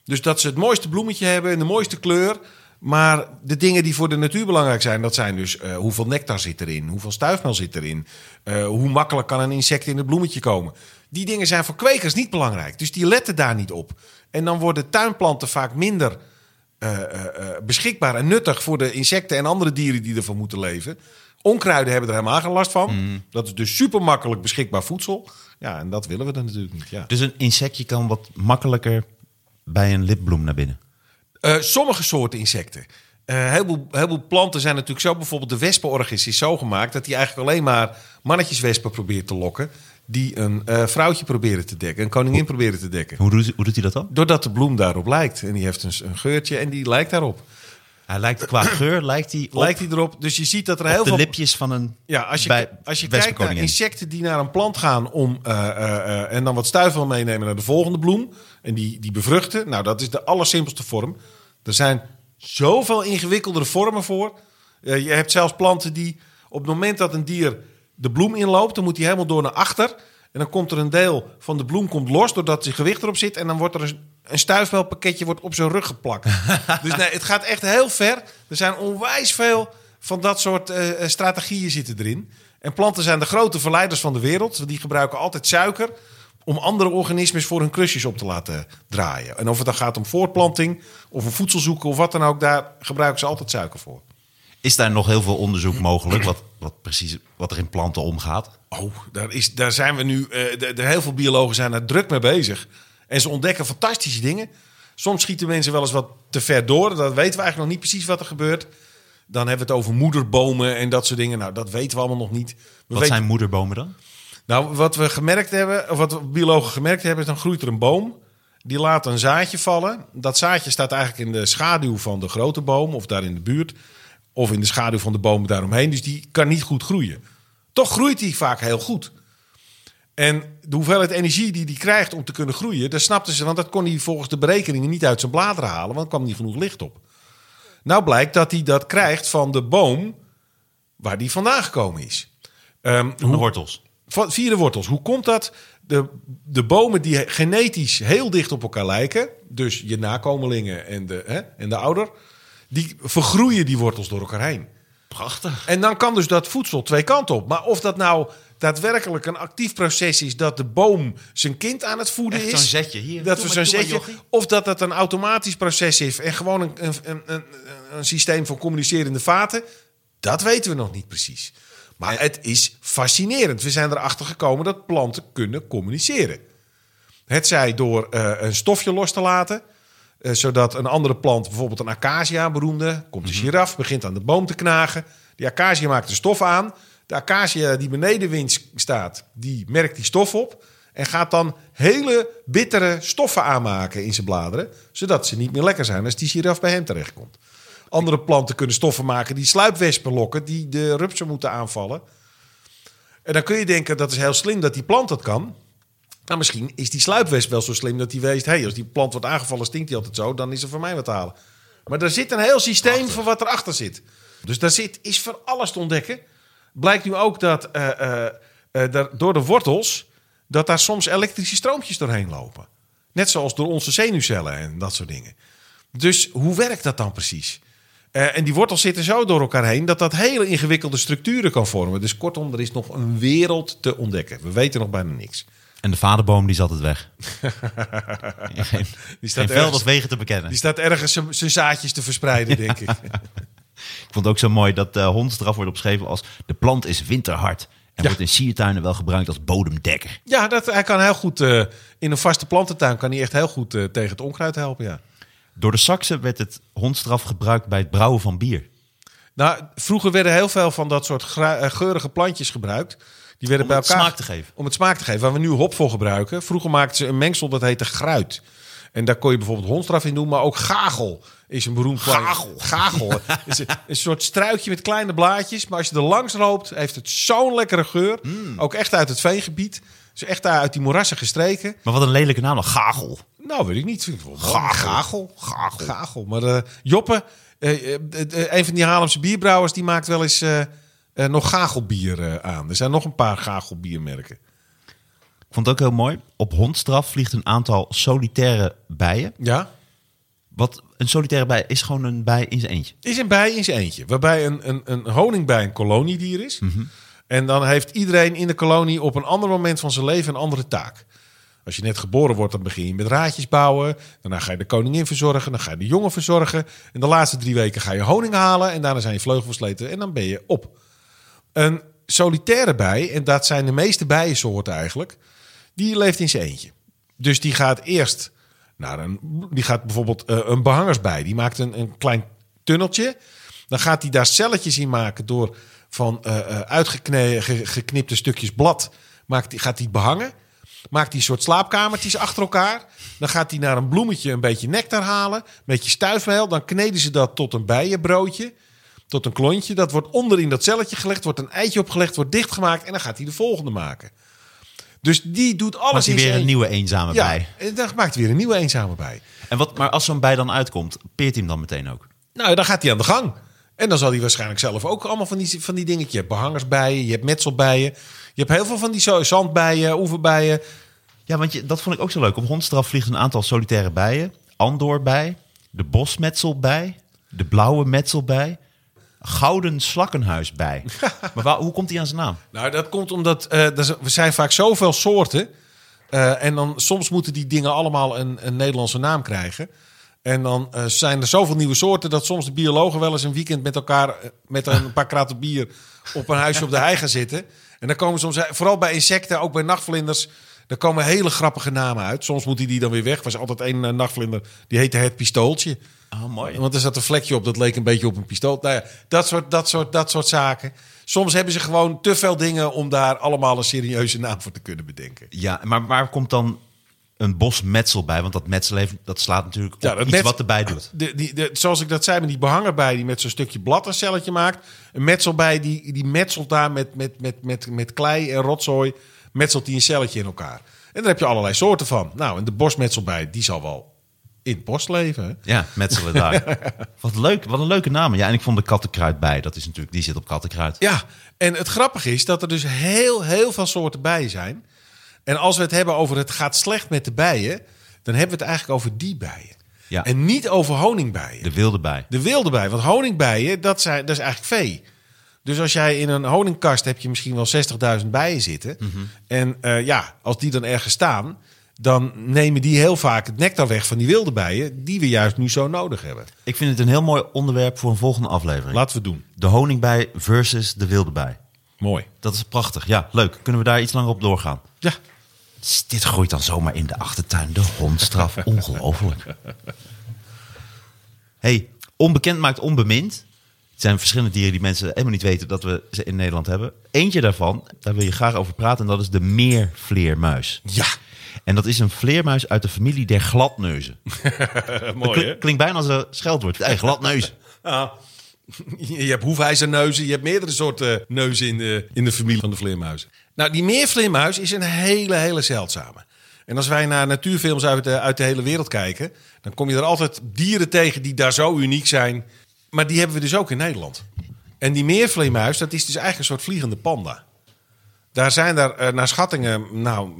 Dus dat ze het mooiste bloemetje hebben en de mooiste kleur. Maar de dingen die voor de natuur belangrijk zijn, dat zijn dus eh, hoeveel nectar zit erin, hoeveel stuifmeel zit erin, eh, hoe makkelijk kan een insect in het bloemetje komen. Die dingen zijn voor kwekers niet belangrijk, dus die letten daar niet op. En dan worden tuinplanten vaak minder eh, eh, eh, beschikbaar en nuttig voor de insecten en andere dieren die ervan moeten leven. Onkruiden hebben er helemaal geen last van. Dat is dus super makkelijk beschikbaar voedsel. Ja, en dat willen we dan natuurlijk niet. Ja. Dus een insectje kan wat makkelijker bij een lipbloem naar binnen. Sommige soorten insecten. Een heleboel, heleboel planten zijn natuurlijk zo. Bijvoorbeeld de wespenorgis is zo gemaakt dat hij eigenlijk alleen maar mannetjeswespen probeert te lokken. Die een eh, vrouwtje proberen te dekken, een koningin proberen te dekken. Hoe doet, hoe doet hij dat dan? Doordat de bloem daarop lijkt. En die heeft een, een geurtje en die lijkt daarop. Hij lijkt qua geur, lijkt hij op, Lijkt hij erop. Dus je ziet dat er heel de veel. lipjes van een Ja, als je, bij als je kijkt naar insecten die naar een plant gaan om, eh, eh, en dan wat stuifmeel meenemen naar de volgende bloem en die, die bevruchten, nou dat is de allersimpelste vorm. Er zijn zoveel ingewikkeldere vormen voor. Je hebt zelfs planten die op het moment dat een dier de bloem inloopt, dan moet hij helemaal door naar achter. En dan komt er een deel van de bloem komt los doordat zijn gewicht erop zit. En dan wordt er een, een wordt op zijn rug geplakt. dus nee, het gaat echt heel ver. Er zijn onwijs veel van dat soort eh, eh, strategieën zitten erin. En planten zijn de grote verleiders van de wereld. Die gebruiken altijd suiker om andere organismes voor hun klusjes op te laten draaien. En of het dan gaat om voortplanting of om voedsel zoeken of wat dan ook, daar gebruiken ze altijd suiker voor. Is daar nog heel veel onderzoek mogelijk, wat, wat precies wat er in planten omgaat? Oh, daar, is, daar zijn we nu. de, heel veel biologen zijn er druk mee bezig. En ze ontdekken fantastische dingen. Soms schieten mensen wel eens wat te ver door. Dat weten we eigenlijk nog niet precies wat er gebeurt. Dan hebben we het over moederbomen en dat soort dingen. Nou, dat weten we allemaal nog niet. We Wat weten, zijn moederbomen dan? Nou, wat we gemerkt hebben, of wat biologen gemerkt hebben, is dan groeit er een boom. Die laat een zaadje vallen. Dat zaadje staat eigenlijk in de schaduw van de grote boom, of daar in de buurt. Of in de schaduw van de bomen daaromheen. Dus die kan niet goed groeien. Toch groeit die vaak heel goed. En de hoeveelheid energie die hij krijgt om te kunnen groeien, dat snapten ze, want dat kon hij volgens de berekeningen niet uit zijn bladeren halen, want er kwam niet genoeg licht op. Nou blijkt dat hij dat krijgt van de boom waar die vandaan gekomen is. Van de wortels. van- via de wortels. Hoe komt dat? De, de bomen die genetisch heel dicht op elkaar lijken, dus je nakomelingen en de, hè, en de ouder, die vergroeien die wortels door elkaar heen. Prachtig. En dan kan dus dat voedsel twee kanten op. Maar of dat nou daadwerkelijk een actief proces is dat de boom zijn kind aan het voeden Echt is. zo'n zetje. Hier, dat we zo'n zetje. Of dat dat een automatisch proces is en gewoon een, een, een, een, een systeem van communicerende vaten. Dat weten we nog niet precies. Maar het is fascinerend. We zijn erachter gekomen dat planten kunnen communiceren. Het zij door eh, een stofje los te laten. Eh, zodat een andere plant, bijvoorbeeld een acacia, beroemde, komt de giraf, begint aan de boom te knagen. Die acacia maakt de stof aan. De acacia die beneden wind staat, die merkt die stof op. En gaat dan hele bittere stoffen aanmaken in zijn bladeren. Zodat ze niet meer lekker zijn als die giraf bij hem terechtkomt. Andere planten kunnen stoffen maken die sluipwespen lokken, die de rupsen moeten aanvallen. En dan kun je denken dat is heel slim dat die plant dat kan. Nou, misschien is die sluipwesp wel zo slim dat hij weet... Hey, als die plant wordt aangevallen, stinkt die altijd zo... dan is er voor mij wat te halen. Maar er zit een heel systeem voor wat erachter zit. Dus daar zit, is van alles te ontdekken. Blijkt nu ook dat eh, eh, eh, daar- door de wortels... dat daar soms elektrische stroompjes doorheen lopen. Net zoals door onze zenuwcellen en dat soort dingen. Dus hoe werkt dat dan precies? En die wortels zitten zo door elkaar heen dat dat hele ingewikkelde structuren kan vormen. Dus kortom, er is nog een wereld te ontdekken. We weten nog bijna niks. En de vaderboom die is altijd weg. geen Die staat geen ergens- wegen te bekennen. Die staat ergens zijn- zaadjes te verspreiden, denk ik. Ik vond het ook zo mooi dat hondstraf wordt opgeschreven als... de plant is winterhard en Ja. wordt in siertuinen wel gebruikt als bodemdekker. Ja, dat, hij kan heel goed eh, in een vaste plantentuin kan hij echt heel goed eh, tegen het onkruid helpen. Ja. Door de Saksen werd het hondstraf gebruikt bij het brouwen van bier. Nou, vroeger werden heel veel van dat soort geurige plantjes gebruikt. Die werden Om bij het elkaar smaak te geven. Om het smaak te geven. Waar we nu hop voor gebruiken. Vroeger maakten ze een mengsel dat heette gruit. En daar kon je bijvoorbeeld hondstraf in doen, maar ook gagel is een beroemd plantje. Gagel. Gagel. is een, een soort struikje met kleine blaadjes. Maar als je er langs loopt, heeft het zo'n lekkere geur. Hmm. Ook echt uit het veengebied. Dus echt daar uit die moerassen gestreken. Maar wat een lelijke naam nog, gagel. Nou, weet ik niet. Gagel. Gagel. Gagel. Gagel. Maar eh, Joppe, eh, een van die Haarlemse bierbrouwers, die maakt wel eens eh, nog gagelbier eh, aan. Er zijn nog een paar gagelbiermerken. Ik vond het ook heel mooi. Op hondstraf vliegt een aantal solitaire bijen. Ja? Wat een solitaire bij is gewoon een bij in zijn eentje. Is een bij in zijn eentje. Waarbij een, een, een honingbij een koloniedier is. En dan heeft iedereen in de kolonie op een ander moment van zijn leven een andere taak. Als je net geboren wordt, dan begin je met raadjes bouwen. Daarna ga je de koningin verzorgen. Dan ga je de jongen verzorgen. En de laatste drie weken ga je honing halen. En daarna zijn je vleugels versleten. En dan ben je op. Een solitaire bij, en dat zijn de meeste bijensoorten eigenlijk, die leeft in zijn eentje. Dus die gaat eerst naar een, die gaat bijvoorbeeld eh, een behangersbij, die maakt een, een klein tunneltje. Dan gaat hij daar celletjes in maken door van eh uitgeknipte stukjes blad, maakt die, gaat hij behangen. Maakt hij een soort slaapkamertjes achter elkaar. Dan gaat hij naar een bloemetje een beetje nectar halen. Een beetje stuifmeel. Dan kneden ze dat tot een bijenbroodje. Tot een klontje. Dat wordt onder in dat celletje gelegd. Wordt een eitje opgelegd. Wordt dichtgemaakt. En dan gaat hij de volgende maken. Dus die doet alles Maakt hij weer een eentje. nieuwe eenzame Ja, bij. en dan maakt hij weer een nieuwe eenzame bij. En wat, maar als zo'n bij dan uitkomt, peert hij hem dan meteen ook? Nou, dan gaat hij aan de gang. En dan zal hij waarschijnlijk zelf ook allemaal van die, van die dingetjes. Je hebt behangersbijen, je hebt metselbijen. Je hebt heel veel van die zo- zandbijen, oeverbijen. Ja, want je, dat vond ik ook zo leuk. Op hondstraf vliegt een aantal solitaire bijen. Andoorbij, de bosmetselbij, de blauwe metselbij, gouden slakkenhuisbij. maar waar, hoe komt hij aan zijn naam? Nou, dat komt omdat eh, er zijn vaak zoveel soorten. Eh, en dan soms moeten die dingen allemaal een, een Nederlandse naam krijgen. En dan eh, zijn er zoveel nieuwe soorten dat soms de biologen wel eens een weekend met elkaar met een paar kratten bier op een huisje op de hei gaan zitten. En dan komen soms, vooral bij insecten, ook bij nachtvlinders, Daar komen hele grappige namen uit. Soms moet hij die dan weer weg. Er was altijd één eh, nachtvlinder, die heette Het Pistooltje. Oh, mooi. Want er zat een vlekje op, dat leek een beetje op een pistool. Nou ja, dat soort, dat soort, dat soort zaken. Soms hebben ze gewoon te veel dingen om daar allemaal een serieuze naam voor te kunnen bedenken. Ja, maar waar komt dan een bos metsel bij? Want dat metsel heeft, dat slaat natuurlijk op Ja, iets wat erbij doet. De, die, de, zoals ik dat zei, met die behanger bij die met zo'n stukje blad een celletje maakt. Een metsel bij die, die metselt daar met, met, met, met, met klei en rotzooi. Metselt die een celletje in elkaar. En daar heb je allerlei soorten van. Nou, en de bosmetsel bij, die zal wel in het bos leven. hè? Ja, metselen daar. wat leuk, wat een leuke naam. Ja, en ik vond de kattenkruid bij. Dat is natuurlijk, die zit op kattenkruid. Ja, en het grappige is dat er dus heel, heel veel soorten bijen zijn. En als we het hebben over het gaat slecht met de bijen, dan hebben we het eigenlijk over die bijen. Ja. En niet over honingbijen. De wilde bij. De wilde bij. Want honingbijen, dat, zijn, dat is eigenlijk vee. Dus als jij in een honingkast heb je misschien wel 60.000 bijen zitten. En eh, ja, als die dan ergens staan, dan nemen die heel vaak het nectar weg van die wilde bijen, die we juist nu zo nodig hebben. Ik vind het een heel mooi onderwerp voor een volgende aflevering. Laten we doen. De honingbij versus de wilde bij. Mooi. Dat is prachtig. Ja, leuk. Kunnen we daar iets langer op doorgaan? Ja. Dit groeit dan zomaar in de achtertuin. De hondstraf. Ongelooflijk. hey, onbekend maakt onbemind. Het zijn verschillende dieren die mensen helemaal niet weten dat we ze in Nederland hebben. Eentje daarvan, daar wil je graag over praten, en dat is de meervleermuis. Ja. En dat is een vleermuis uit de familie der gladneuzen. Mooi Klink- Klinkt bijna als een scheldwoord. Hey, gladneus. Ah, je hebt hoefijzerneuzen, je hebt meerdere soorten neuzen in de, in de familie van de vleermuizen. Nou, die meervleermuis is een hele, hele zeldzame. En als wij naar natuurfilms uit de, uit de hele wereld kijken, dan kom je er altijd dieren tegen die daar zo uniek zijn. Maar die hebben we dus ook in Nederland. En die meervleermuis, dat is dus eigenlijk een soort vliegende panda. Daar zijn er eh, naar schattingen, nou,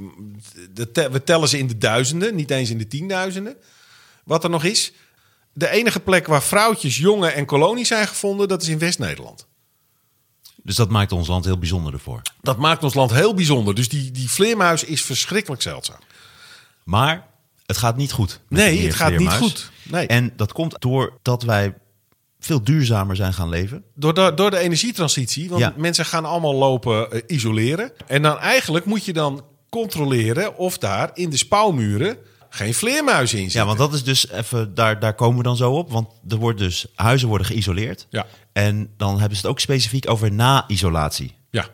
te- we tellen ze in de duizenden, niet eens in de tienduizenden. Wat er nog is. De enige plek waar vrouwtjes, jongen en kolonies zijn gevonden, dat is in West-Nederland. Dus dat maakt ons land heel bijzonder ervoor. Dat maakt ons land heel bijzonder. Dus die, die vleermuis is verschrikkelijk zeldzaam. Maar het gaat niet goed. Nee, het gaat niet goed. Nee. En dat komt doordat wij veel duurzamer zijn gaan leven. Door de, door de energietransitie. Want Ja. mensen gaan allemaal lopen eh, isoleren. En dan eigenlijk moet je dan controleren of daar in de spouwmuren geen vleermuizen in zitten. Ja, want dat is dus even, daar, daar komen we dan zo op. Want er wordt dus, huizen worden geïsoleerd. Ja. En dan hebben ze het ook specifiek over na-isolatie. Ja.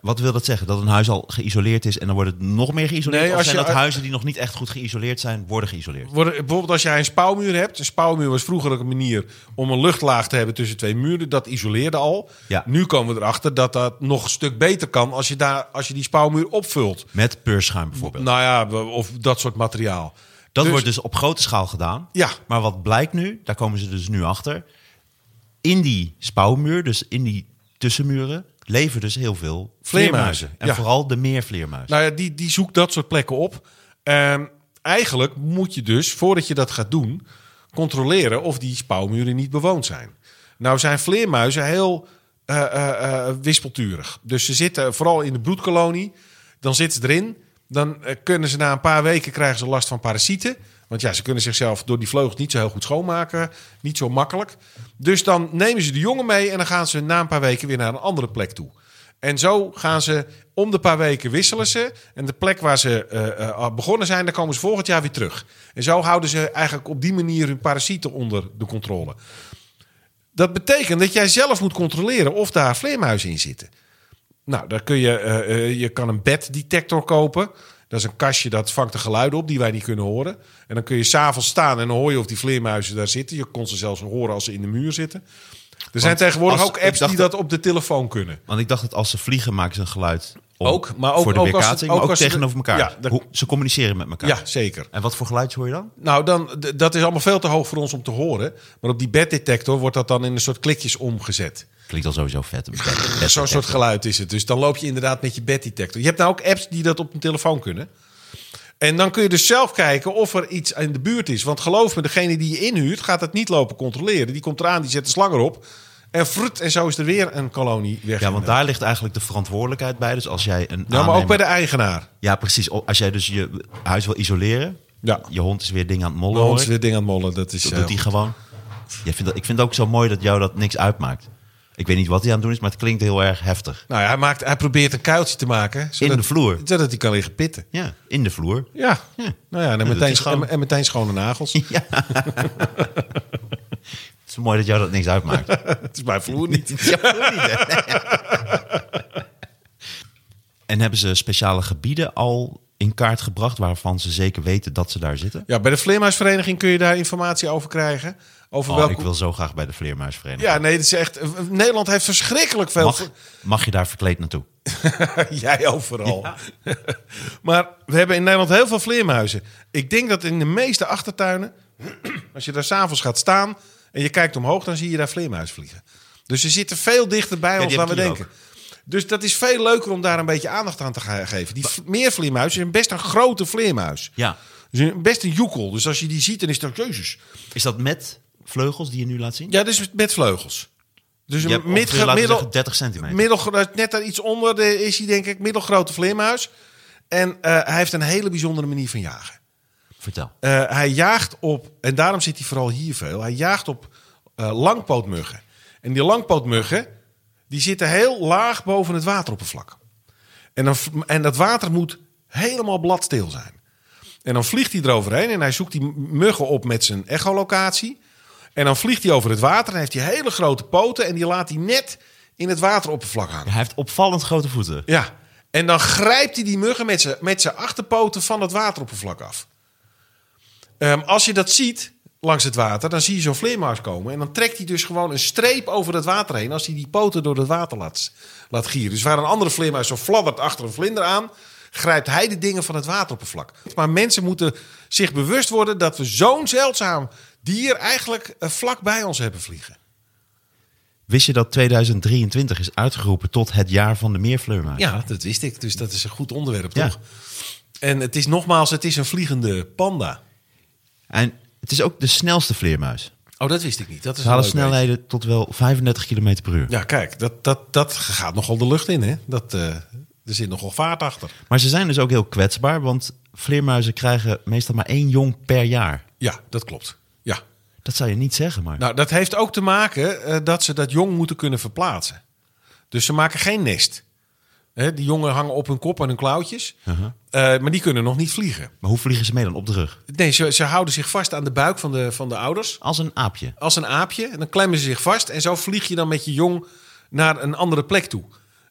Wat wil dat zeggen? Dat een huis al geïsoleerd is en dan wordt het nog meer geïsoleerd? Nee, of als zijn je- dat huizen die nog niet echt goed geïsoleerd zijn, worden geïsoleerd? Worden, bijvoorbeeld als jij een spouwmuur hebt. Een spouwmuur was vroeger een manier om een luchtlaag te hebben tussen twee muren. Dat isoleerde al. Ja. Nu komen we erachter dat dat nog een stuk beter kan als je, daar, als je die spouwmuur opvult. Met peurschuim bijvoorbeeld. Nou ja, of dat soort materiaal. dat dus- wordt dus op grote schaal gedaan. Ja. Maar wat blijkt nu, daar komen ze dus nu achter. In die spouwmuur, dus in die tussenmuren, leven dus heel veel vleermuizen. En ja. vooral de meervleermuis. Nou ja, die, die zoekt dat soort plekken op. Ehm, eigenlijk moet je dus, voordat je dat gaat doen, controleren of die spouwmuren niet bewoond zijn. Nou zijn vleermuizen heel eh, wispelturig. Dus ze zitten vooral in de broedkolonie. Dan zitten ze erin. Dan kunnen ze na een paar weken krijgen ze last van parasieten. Want ja, ze kunnen zichzelf door die vleugels niet zo heel goed schoonmaken. Niet zo makkelijk. Dus dan nemen ze de jongen mee en dan gaan ze na een paar weken weer naar een andere plek toe. En zo gaan ze om de paar weken wisselen ze. En de plek waar ze eh, begonnen zijn, daar komen ze volgend jaar weer terug. En zo houden ze eigenlijk op die manier hun parasieten onder de controle. Dat betekent dat jij zelf moet controleren of daar vleermuizen in zitten. Nou, daar kun je, eh, je kan een beddetector kopen. Dat is een kastje dat vangt de geluiden op die wij niet kunnen horen. En dan kun je s'avonds staan en dan hoor je of die vleermuizen daar zitten. Je kon ze zelfs horen als ze in de muur zitten. Er zijn tegenwoordig als- ook apps die dat op de telefoon kunnen. Want ik dacht dat als ze vliegen, maken ze een geluid om, Ook, maar ook- voor de ook als het- weerkaatsing, ook maar ook als ze de- tegenover elkaar. Ja, dat- Hoe, ze communiceren met elkaar. Ja, zeker. En wat voor geluid hoor je dan? Nou, dan, dat is allemaal veel te hoog voor ons om te horen. Maar op die beddetector wordt dat dan in een soort klikjes omgezet. Klinkt al sowieso vet. Zo'n soort geluid is het. Dus dan loop je inderdaad met je beddetector. Je hebt nou ook apps die dat op een telefoon kunnen. En dan kun je dus zelf kijken of er iets in de buurt is. Want geloof me, degene die je inhuurt gaat het niet lopen controleren. Die komt eraan, die zet de slang erop. En frut, en zo is er weer een kolonie weg. Ja, want daar ligt eigenlijk de verantwoordelijkheid bij. Dus als jij een Ja, maar ook bij de eigenaar. Ja, precies. Als jij dus je huis wil isoleren, Ja. je hond is weer dingen aan het mollen. hond hoor is weer ding aan het mollen. Dat is, Dat eh, doet hij gewoon. Jij vindt dat, ik vind het ook zo mooi dat jou dat niks uitmaakt. Ik weet niet wat hij aan het doen is, maar het klinkt heel erg heftig. Nou ja, hij, maakt, hij probeert een kuiltje te maken. Zodat, de vloer. Zodat hij kan liggen pitten. Ja, in de vloer. Ja. Ja. Nou ja, en meteen, schoon. en, en meteen schone nagels. Ja. Het is mooi dat jou dat niks uitmaakt. Het is mijn vloer niet. Ja, vloer niet, hè? En hebben ze speciale gebieden al in kaart gebracht waarvan ze zeker weten dat ze daar zitten? Ja, bij de Vleermuisvereniging kun je daar informatie over krijgen. Over Oh, welke... ik wil zo graag bij de Vleermuisvereniging. Ja, nee, het is echt... Nederland heeft verschrikkelijk veel... Mag, mag je daar verkleed naartoe? Jij overal. maar we hebben in Nederland heel veel vleermuizen. Ik denk dat in de meeste achtertuinen, als je daar s'avonds gaat staan en je kijkt omhoog, dan zie je daar vleermuizen vliegen. Dus ze zitten veel dichter bij ons dan we denken. Dus dat is veel leuker om daar een beetje aandacht aan te ge- geven. Die meervleermuis is best een grote vleermuis. Ja. Dus een- best een joekel. Dus als je die ziet, dan is het ook jezus. Is dat met vleugels die je nu laat zien? Ja, dus met vleugels. Dus Je een hebt ongeveer, midge- laten we middel, zeggen, 30 centimeter. Middelgro- net daar iets onder de, is hij denk ik middelgrote vleermuis. En eh, hij heeft een hele bijzondere manier van jagen. Vertel. Eh, hij jaagt op, en daarom zit hij vooral hier veel, hij jaagt op eh, langpootmuggen. En die langpootmuggen, die zitten heel laag boven het wateroppervlak. En, dan, en dat water moet helemaal bladstil zijn. En dan vliegt hij eroverheen en hij zoekt die muggen op met zijn echolocatie. En dan vliegt hij over het water en heeft hij hele grote poten en die laat hij net in het wateroppervlak hangen. Hij heeft opvallend grote voeten. Ja, en dan grijpt hij die muggen met zijn, met zijn achterpoten van het wateroppervlak af. Ehm, als je dat ziet langs het water, dan zie je zo'n vleermuis komen. En dan trekt hij dus gewoon een streep over het water heen als hij die poten door het water laat, laat gieren. Dus waar een andere vleermuis zo fladdert achter een vlinder aan, grijpt hij de dingen van het wateroppervlak. Maar mensen moeten zich bewust worden dat we zo'n zeldzaam dier eigenlijk eh, vlak bij ons hebben vliegen. Wist je dat 2023 is uitgeroepen tot het jaar van de meervleermuis? Ja, dat wist ik. Dus dat is een goed onderwerp, Ja. toch? En het is nogmaals, het is een vliegende panda. En het is ook de snelste vleermuis. Oh, dat wist ik niet. Dat is Ze halen snelheden tot wel 35 km per uur. Ja, kijk, dat, dat, dat gaat nogal de lucht in, hè? Dat, eh, er zit nogal vaart achter. Maar ze zijn dus ook heel kwetsbaar, want vleermuizen krijgen meestal maar één jong per jaar. Ja, dat klopt. Dat zou je niet zeggen, maar... Nou, dat heeft ook te maken eh, dat ze dat jong moeten kunnen verplaatsen. Dus ze maken geen nest. Hè, die jongen hangen op hun kop en hun klauwtjes. Uh-huh. Eh, maar die kunnen nog niet vliegen. Maar hoe vliegen ze mee dan op de rug? Nee, ze, ze houden zich vast aan de buik van de, van de ouders. Als een aapje. als een aapje. En dan klemmen ze zich vast. En zo vlieg je dan met je jong naar een andere plek toe.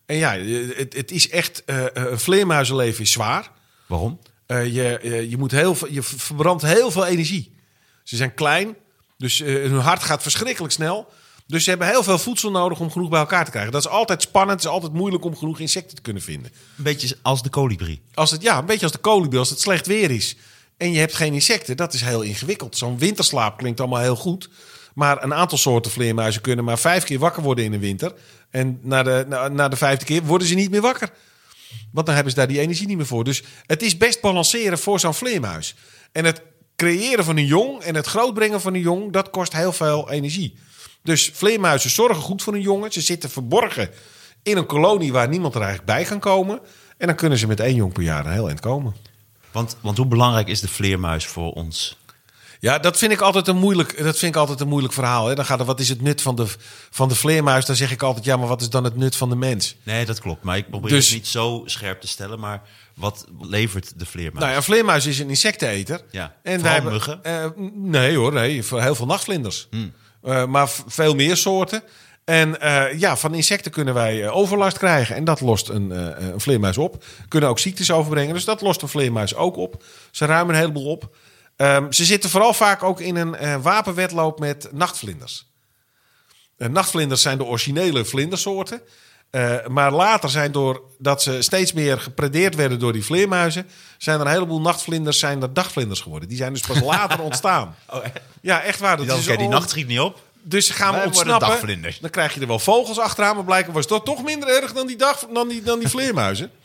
En ja, het, het is echt... eh, een vleermuizenleven is zwaar. Waarom? Je, je, moet heel, veel- je verbrandt heel veel energie. Ze zijn klein, dus eh, hun hart gaat verschrikkelijk snel. Dus ze hebben heel veel voedsel nodig om genoeg bij elkaar te krijgen. Dat is altijd spannend. Het is altijd moeilijk om genoeg insecten te kunnen vinden. Een beetje als de kolibrie. Als het, ja, een beetje als de kolibrie, als het slecht weer is. En je hebt geen insecten, dat is heel ingewikkeld. Zo'n winterslaap klinkt allemaal heel goed. Maar een aantal soorten vleermuizen kunnen maar vijf keer wakker worden in de winter. En na de, na, na de vijfde keer worden ze niet meer wakker. Want dan hebben ze daar die energie niet meer voor. Dus het is best balanceren voor zo'n vleermuis. En het creëren van een jong en het grootbrengen van een jong, dat kost heel veel energie. Dus vleermuizen zorgen goed voor een jongen. Ze zitten verborgen in een kolonie waar niemand er eigenlijk bij kan komen. En dan kunnen ze met één jong per jaar een heel eind komen. Want, want hoe belangrijk is de vleermuis voor ons? Ja, dat vind ik altijd een moeilijk, dat vind ik altijd een moeilijk verhaal. Hè. Dan gaat er, wat is het nut van de, van de vleermuis? Dan zeg ik altijd, ja, maar wat is dan het nut van de mens? Nee, dat klopt. Maar ik probeer Dus- het niet zo scherp te stellen. Maar wat levert de vleermuis? Nou ja, een vleermuis is een insecteneter. Ja, en muggen? eh, nee hoor, nee, voor heel veel nachtvlinders. Hmm. Eh, maar veel meer soorten. En eh, ja, van insecten kunnen wij overlast krijgen. En dat lost een, een vleermuis op. Kunnen ook ziektes overbrengen. Dus dat lost een vleermuis ook op. Ze ruimen een heleboel op. Ehm, ze zitten vooral vaak ook in een eh, wapenwedloop met nachtvlinders. Eh, nachtvlinders zijn de originele vlindersoorten. Eh, maar later zijn doordat ze steeds meer gepredeerd werden door die vleermuizen, zijn er een heleboel nachtvlinders zijn er dagvlinders geworden. Die zijn dus pas later ontstaan. Ja, echt waar. Dat Die, is oké, die nacht schiet niet op. dus gaan we Wij ontsnappen. dagvlinders. Dan krijg je er wel vogels achteraan. Maar blijkbaar was dat toch minder erg dan die, dag, dan die, dan die vleermuizen.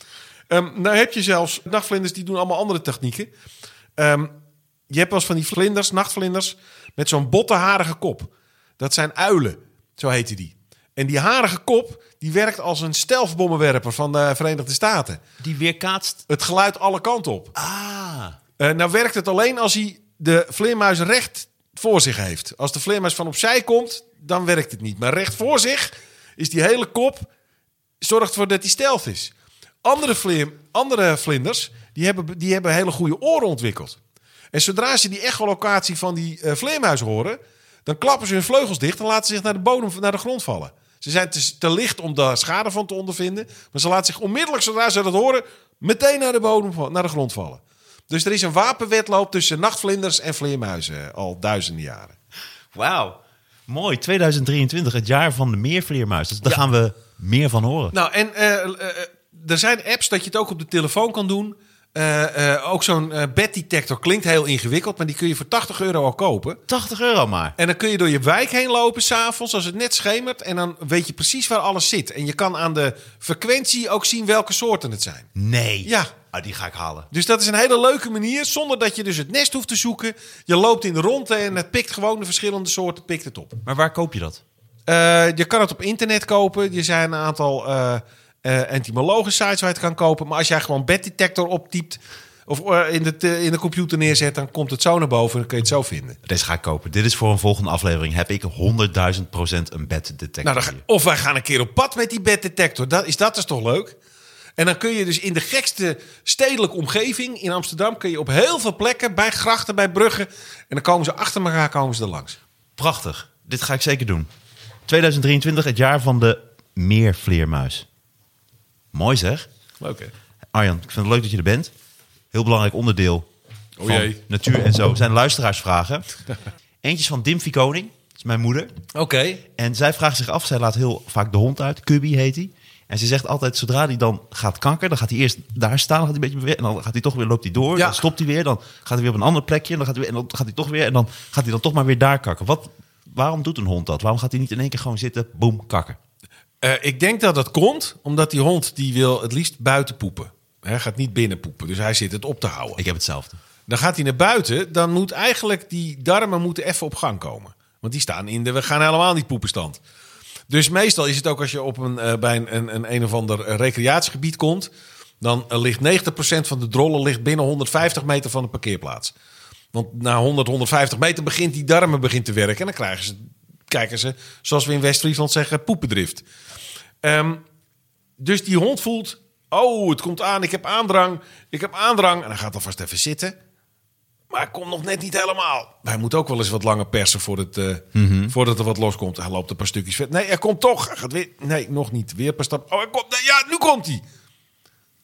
Ehm nou heb je zelfs nachtvlinders die doen allemaal andere technieken. Ehm, je hebt wel eens van die vlinders, nachtvlinders, met zo'n botte harige kop. Dat zijn uilen, zo heten die. En die harige kop, die werkt als een stelfbommenwerper van de Verenigde Staten. Die weerkaatst. Het geluid alle kanten op. Ah. Eh, nou werkt het alleen als hij de vleermuis recht voor zich heeft. Als de vleermuis van opzij komt, dan werkt het niet. Maar recht voor zich, is die hele kop zorgt ervoor dat hij stealth is. Andere, vleer, andere vlinders die hebben, die hebben hele goede oren ontwikkeld. En zodra ze die echolocatie van die uh, vleermuis horen, dan klappen ze hun vleugels dicht en laten ze zich naar de bodem, naar de grond vallen. Ze zijn te, te licht om daar schade van te ondervinden, maar ze laten zich onmiddellijk, zodra ze dat horen, meteen naar de bodem, naar de grond vallen. Dus er is een wapenwedloop tussen nachtvlinders en vleermuizen al duizenden jaren. Wauw. Mooi, 2023, het jaar van de meervleermuis. Dus daar gaan we meer van horen. Nou, en uh, uh, er zijn apps dat je het ook op de telefoon kan doen. Uh, uh, ook zo'n uh, bed detector klinkt heel ingewikkeld, maar die kun je voor 80 euro al kopen. 80 euro maar. En dan kun je door je wijk heen lopen s'avonds als het net schemert. En dan weet je precies waar alles zit. En je kan aan de frequentie ook zien welke soorten het zijn. Nee. Ja. Oh, die ga ik halen. Dus dat is een hele leuke manier, zonder dat je dus het nest hoeft te zoeken. Je loopt in de rondte en het pikt gewoon de verschillende soorten, pikt het op. Maar waar koop je dat? je kan het op internet kopen. Er zijn een aantal uh, entomologische sites waar je het kan kopen. Maar als jij gewoon beddetector optypt of uh, in, de, in de computer neerzet, dan komt het zo naar boven en dan kun je het zo vinden. Deze ga ik kopen. Dit is voor een volgende aflevering. Heb ik 100.000 procent een beddetector. Nou, dan, of wij gaan een keer op pad met die beddetector. Dat, is dat is toch leuk? En dan kun je dus in de gekste stedelijke omgeving in Amsterdam... kun je op heel veel plekken, bij grachten, bij bruggen... en dan komen ze achter elkaar komen ze er langs. Prachtig. Dit ga ik zeker doen. 2023, het jaar van de meervleermuis. Mooi zeg. Leuk hè? Arjan, ik vind het leuk dat je er bent. Heel belangrijk onderdeel oh van jee. natuur en zo. Zijn luisteraarsvragen. Eentje van Dimfie Koning. Dat is mijn moeder. Oké. En zij vraagt zich af, zij laat heel vaak de hond uit. Cubby heet hij. En ze zegt altijd, zodra hij dan gaat kanker, dan gaat hij eerst daar staan, dan gaat hij een beetje en dan gaat hij toch weer, loopt hij door, ja. dan stopt hij weer, dan gaat hij weer op een ander plekje, en dan gaat hij, weer, en dan gaat hij toch weer, en dan gaat hij dan toch maar weer daar kakken. Wat, waarom doet een hond dat? Waarom gaat hij niet in één keer gewoon zitten, boem, kakken? Uh, ik denk dat dat komt omdat die hond die wil het liefst buiten poepen. Hij gaat niet binnen poepen, dus hij zit het op te houden. Ik heb hetzelfde. Dan gaat hij naar buiten, dan moet eigenlijk die darmen moeten even op gang komen. Want die staan in de, we gaan helemaal niet poepenstand. Dus meestal is het ook als je op een, uh, bij een, een, een, een of ander recreatiegebied komt... dan uh, ligt 90% van de drollen ligt binnen 150 meter van de parkeerplaats. Want na 100, 150 meter begint die darmen begint te werken... en dan krijgen ze, kijken ze, zoals we in West-Friesland zeggen, poependrift. Um, dus die hond voelt, oh, het komt aan, ik heb aandrang, ik heb aandrang. En dan gaat alvast even zitten. Maar hij komt nog net niet helemaal. Hij moet ook wel eens wat langer persen voordat, uh, mm -hmm. voordat er wat loskomt. Hij loopt een paar stukjes vet. Nee, hij komt toch. Hij gaat weer. Nee, nog niet. Weer paar stappen. Oh, hij komt. Nee, ja, nu komt hij.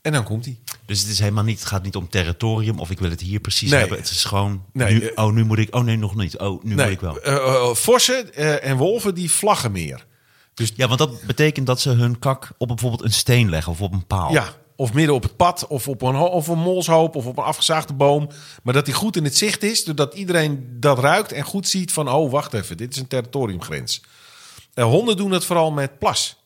En dan komt hij. Dus het is helemaal niet, het gaat niet om territorium of ik wil het hier precies nee. hebben. Het is gewoon, nee, nu, oh, nu moet ik, oh nee, nog niet. Oh, nu nee, moet ik wel. Uh, uh, vossen en wolven die vlaggen meer. Dus, ja, want dat betekent dat ze hun kak op bijvoorbeeld een steen leggen of op een paal. Ja, of midden op het pad, of op een, of een molshoop, of op een afgezaagde boom. Maar dat die goed in het zicht is, doordat iedereen dat ruikt en goed ziet van... oh, wacht even, dit is een territoriumgrens. Honden doen het vooral met plas.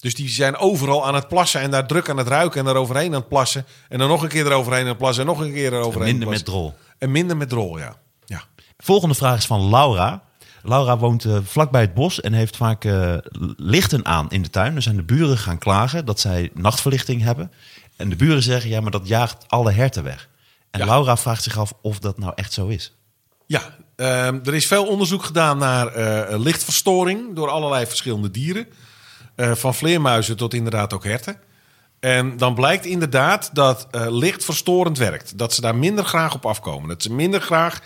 Dus die zijn overal aan het plassen en daar druk aan het ruiken en daar overheen aan het plassen. En dan nog een keer eroverheen aan het plassen en nog een keer eroverheen. En minder met drol. En minder met drol, ja. ja. Volgende vraag is van Laura. Laura woont uh, vlakbij het bos en heeft vaak uh, lichten aan in de tuin. Dan zijn de buren gaan klagen dat zij nachtverlichting hebben. En de buren zeggen, ja, maar dat jaagt alle herten weg. En ja. Laura vraagt zich af of dat nou echt zo is. Ja, uh, er is veel onderzoek gedaan naar uh, lichtverstoring door allerlei verschillende dieren. Uh, van vleermuizen tot inderdaad ook herten. En dan blijkt inderdaad dat licht verstorend werkt. Dat ze daar minder graag op afkomen. Dat ze minder graag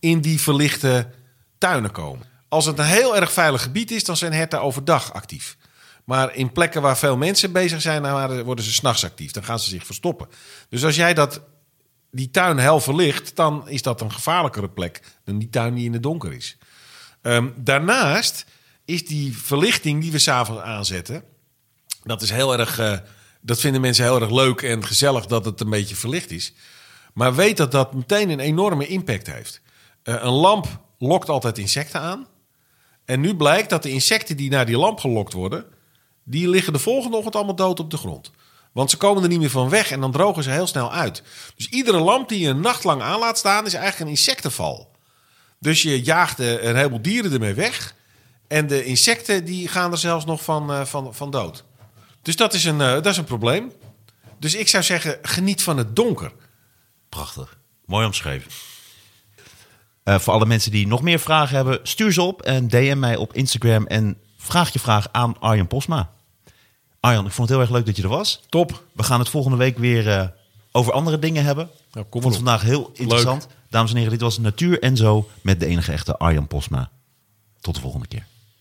in die verlichte tuinen komen. Als het een heel erg veilig gebied is, dan zijn herten overdag actief. Maar in plekken waar veel mensen bezig zijn, dan worden ze s'nachts actief. Dan gaan ze zich verstoppen. Dus als jij dat, die tuin hel verlicht, dan is dat een gevaarlijkere plek dan die tuin die in het donker is. Um, daarnaast is die verlichting die we s'avonds aanzetten, dat is heel erg, uh, dat vinden mensen heel erg leuk en gezellig dat het een beetje verlicht is. Maar weet dat dat meteen een enorme impact heeft. Uh, een lamp lokt altijd insecten aan. En nu blijkt dat de insecten die naar die lamp gelokt worden, die liggen de volgende ochtend allemaal dood op de grond. Want ze komen er niet meer van weg en dan drogen ze heel snel uit. Dus iedere lamp die je een nacht aan laat staan, is eigenlijk een insectenval. Dus je jaagt een heleboel dieren ermee weg. En de insecten die gaan er zelfs nog van, uh, van, van dood. Dus dat is, een, uh, dat is een probleem. Dus ik zou zeggen, geniet van het donker. Prachtig. Mooi omschreven. Uh, voor alle mensen die nog meer vragen hebben, stuur ze op en DM mij op Instagram en vraag je vraag aan Arjan Posma. Arjan, ik vond het heel erg leuk dat je er was. Top. We gaan het volgende week weer eh, over andere dingen hebben. Nou, ik kom vond het vandaag heel interessant. Dames en heren, dit was Natuur en Zo met de enige echte Arjan Posma. Tot de volgende keer.